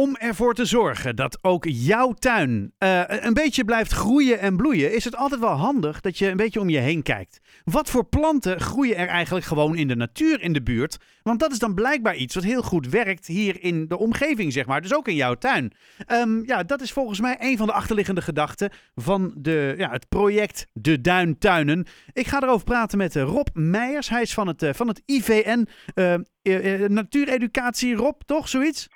Om ervoor te zorgen dat ook jouw tuin uh, een beetje blijft groeien en bloeien, is het altijd wel handig dat je een beetje om je heen kijkt. Wat voor planten groeien er eigenlijk gewoon in de natuur in de buurt? Want dat is dan blijkbaar iets wat heel goed werkt hier in de omgeving, zeg maar. Dus ook in jouw tuin. Um, ja, dat is volgens mij een van de achterliggende gedachten van de, ja, het project De Duintuinen. Ik ga erover praten met Rob Meijers. Hij is van het, uh, van het IVN Natuureducatie. Rob, toch? Zoiets?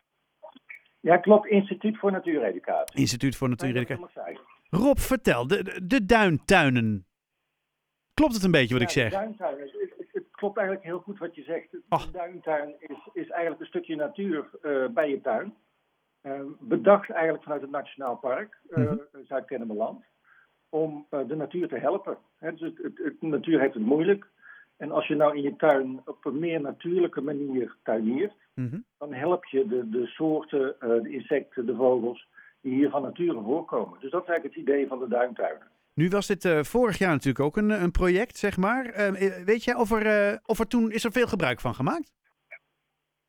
Ja, klopt. Instituut voor Natuureducatie. Instituut voor Natuureducatie. Rob, vertel, de, de duintuinen. Klopt het een beetje wat ja, ik zeg? Duintuinen, het, het, klopt eigenlijk heel goed wat je zegt. De duintuin is, is eigenlijk een stukje natuur uh, bij je tuin. Uh, bedacht eigenlijk vanuit het Nationaal Park, uh, mm -hmm. Zuid-Kennemerland, om de natuur te helpen. He, dus het, het, het, natuur heeft het moeilijk. En als je nou in je tuin op een meer natuurlijke manier tuiniert, mm -hmm. dan help je de, de soorten, uh, de insecten, de vogels die hier van nature voorkomen. Dus dat is eigenlijk het idee van de duintuinen. Nu was dit uh, vorig jaar natuurlijk ook een, een project, zeg maar. Uh, weet jij of er, of er toen is er veel gebruik van gemaakt?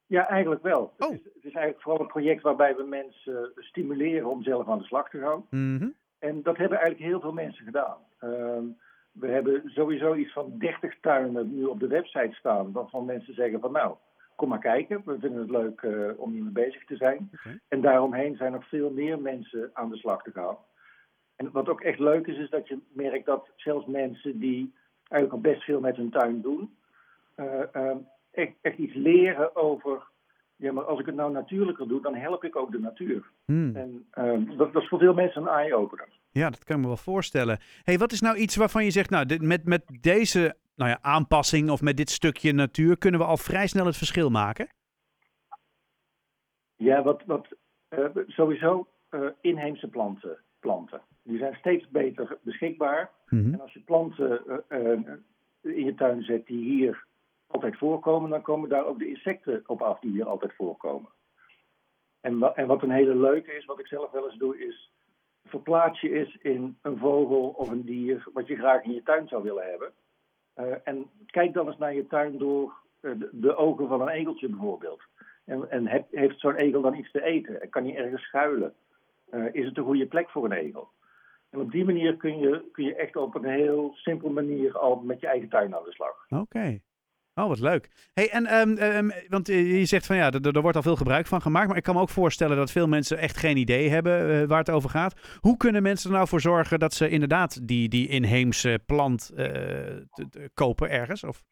Ja, eigenlijk wel. Oh. Het, is, het is eigenlijk vooral een project waarbij we mensen stimuleren om zelf aan de slag te gaan. Mm -hmm. En dat hebben eigenlijk heel veel mensen gedaan. Uh, we hebben sowieso iets van 30 tuinen nu op de website staan, waarvan mensen zeggen van nou, kom maar kijken. We vinden het leuk uh, om hiermee bezig te zijn. Okay. En daaromheen zijn nog veel meer mensen aan de slag te gaan. En wat ook echt leuk is, is dat je merkt dat zelfs mensen die eigenlijk al best veel met hun tuin doen, uh, uh, echt, echt iets leren over. Ja, maar als ik het nou natuurlijker doe, dan help ik ook de natuur. Hmm. En dat, dat is voor veel mensen een eye-opener. Ja, dat kan ik me wel voorstellen. hey, wat is nou iets waarvan je zegt, nou, dit, met, met deze nou ja, aanpassing of met dit stukje natuur kunnen we al vrij snel het verschil maken? Ja, wat, wat uh, sowieso uh, inheemse planten, planten. Die zijn steeds beter beschikbaar. Mm -hmm. En als je planten uh, in je tuin zet die hier altijd voorkomen, dan komen daar ook de insecten op af die hier altijd voorkomen. En, en wat een hele leuke is, wat ik zelf wel eens doe, is verplaats je eens in een vogel of een dier wat je graag in je tuin zou willen hebben. Uh, en kijk dan eens naar je tuin door uh, de, ogen van een egeltje bijvoorbeeld. En, en heeft zo'n egel dan iets te eten? En kan hij ergens schuilen? Uh, is het een goede plek voor een egel? En op die manier kun je, kun je echt op een heel simpele manier al met je eigen tuin aan de slag. Oké. Oh, wat leuk. Hey, en, um, um, want je zegt van ja, er, er wordt al veel gebruik van gemaakt. Maar ik kan me ook voorstellen dat veel mensen echt geen idee hebben uh, waar het over gaat. Hoe kunnen mensen er nou voor zorgen dat ze inderdaad die, die inheemse plant uh, te, te kopen ergens? Of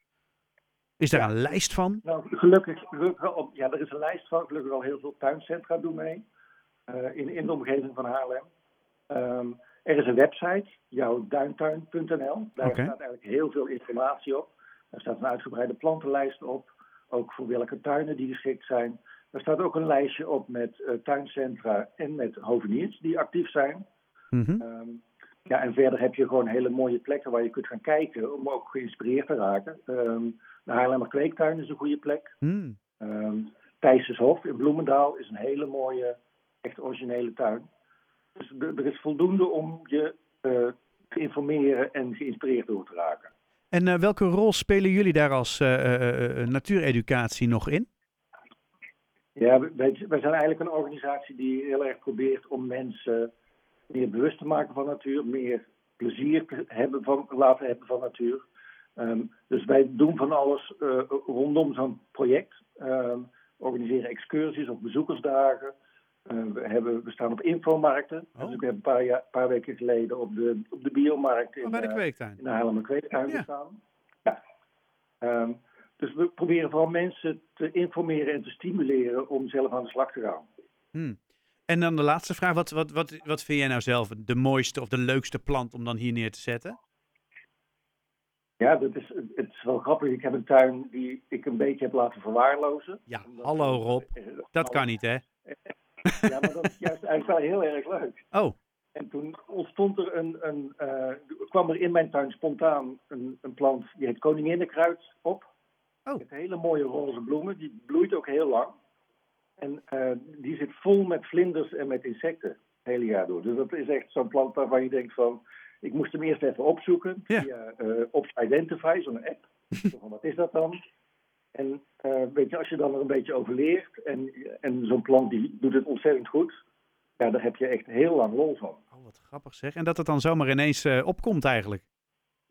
is daar ja. een lijst van? Nou, gelukkig, gelukkig op, ja, er is een lijst van. Gelukkig al heel veel tuincentra doen mee. Uh, in, in de omgeving van Haarlem. Um, er is een website, jouwduintuin.nl. Daar okay. staat eigenlijk heel veel informatie op. Daar staat een uitgebreide plantenlijst op, ook voor welke tuinen die geschikt zijn. Er staat ook een lijstje op met uh, tuincentra en met hoveniers die actief zijn. Mm -hmm. um, ja, en verder heb je gewoon hele mooie plekken waar je kunt gaan kijken om ook geïnspireerd te raken. Um, de Haarlemmer Kweektuin is een goede plek. Mm. Um, in Bloemendaal is een hele mooie, echt originele tuin. Dus er is voldoende om je uh, te informeren en geïnspireerd door te raken. En uh, welke rol spelen jullie daar als uh, natuureducatie nog in? Ja, wij, wij, zijn eigenlijk een organisatie die heel erg probeert om mensen meer bewust te maken van natuur, meer plezier te hebben van, laten hebben van natuur. Um, dus wij doen van alles rondom zo'n project. Um, organiseren excursies of bezoekersdagen. Uh, we, hebben, we staan op infomarkten. Oh. Dus ik heb een paar, jaar, paar weken geleden op de, op de biomarkt in, oh, bij de kweektuin. Uh, in de Haarlemmer Kweektuin ja. gestaan. Ja. Um, dus we proberen vooral mensen te informeren en te stimuleren om zelf aan de slag te gaan. Hmm. En dan de laatste vraag. Wat, wat, wat, wat vind jij nou zelf de mooiste of de leukste plant om dan hier neer te zetten? Ja, dat is, het is wel grappig. Ik heb een tuin die ik een beetje heb laten verwaarlozen. Ja, hallo Rob. Dat kan niet, hè? Ja, maar dat is juist eigenlijk wel heel erg leuk. Oh. En toen ontstond er een, een uh, kwam er in mijn tuin spontaan een, een plant, die heet koninginnenkruid op. Oh. Met hele mooie roze bloemen, die bloeit ook heel lang. En uh, die zit vol met vlinders en met insecten het hele jaar door. Dus dat is echt zo'n plant waarvan je denkt van, ik moest hem eerst even opzoeken ja. via uh, Ops Identify, zo'n app. van, wat is dat dan? En uh, weet je, als je dan er een beetje over leert en, en zo'n plant die doet het ontzettend goed, ja, daar heb je echt heel lang lol van. Oh, wat grappig zeg. En dat het dan zomaar ineens uh, opkomt eigenlijk.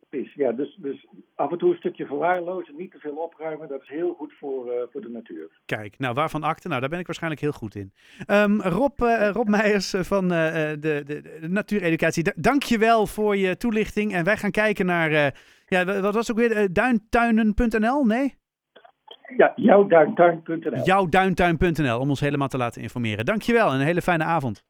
Precies, ja. Dus, dus af en toe een stukje verwaarlozen, niet te veel opruimen, dat is heel goed voor, uh, voor de natuur. Kijk, nou waarvan akte? Nou, daar ben ik waarschijnlijk heel goed in. Um, Rob, Rob Meijers van de, de, de, Natuureducatie, dank je wel voor je toelichting. En wij gaan kijken naar, ja, wat was ook weer, duintuinen.nl? Nee? Ja, jouwduintuin.nl. Jouwduintuin.nl, om ons helemaal te laten informeren. Dankjewel en een hele fijne avond.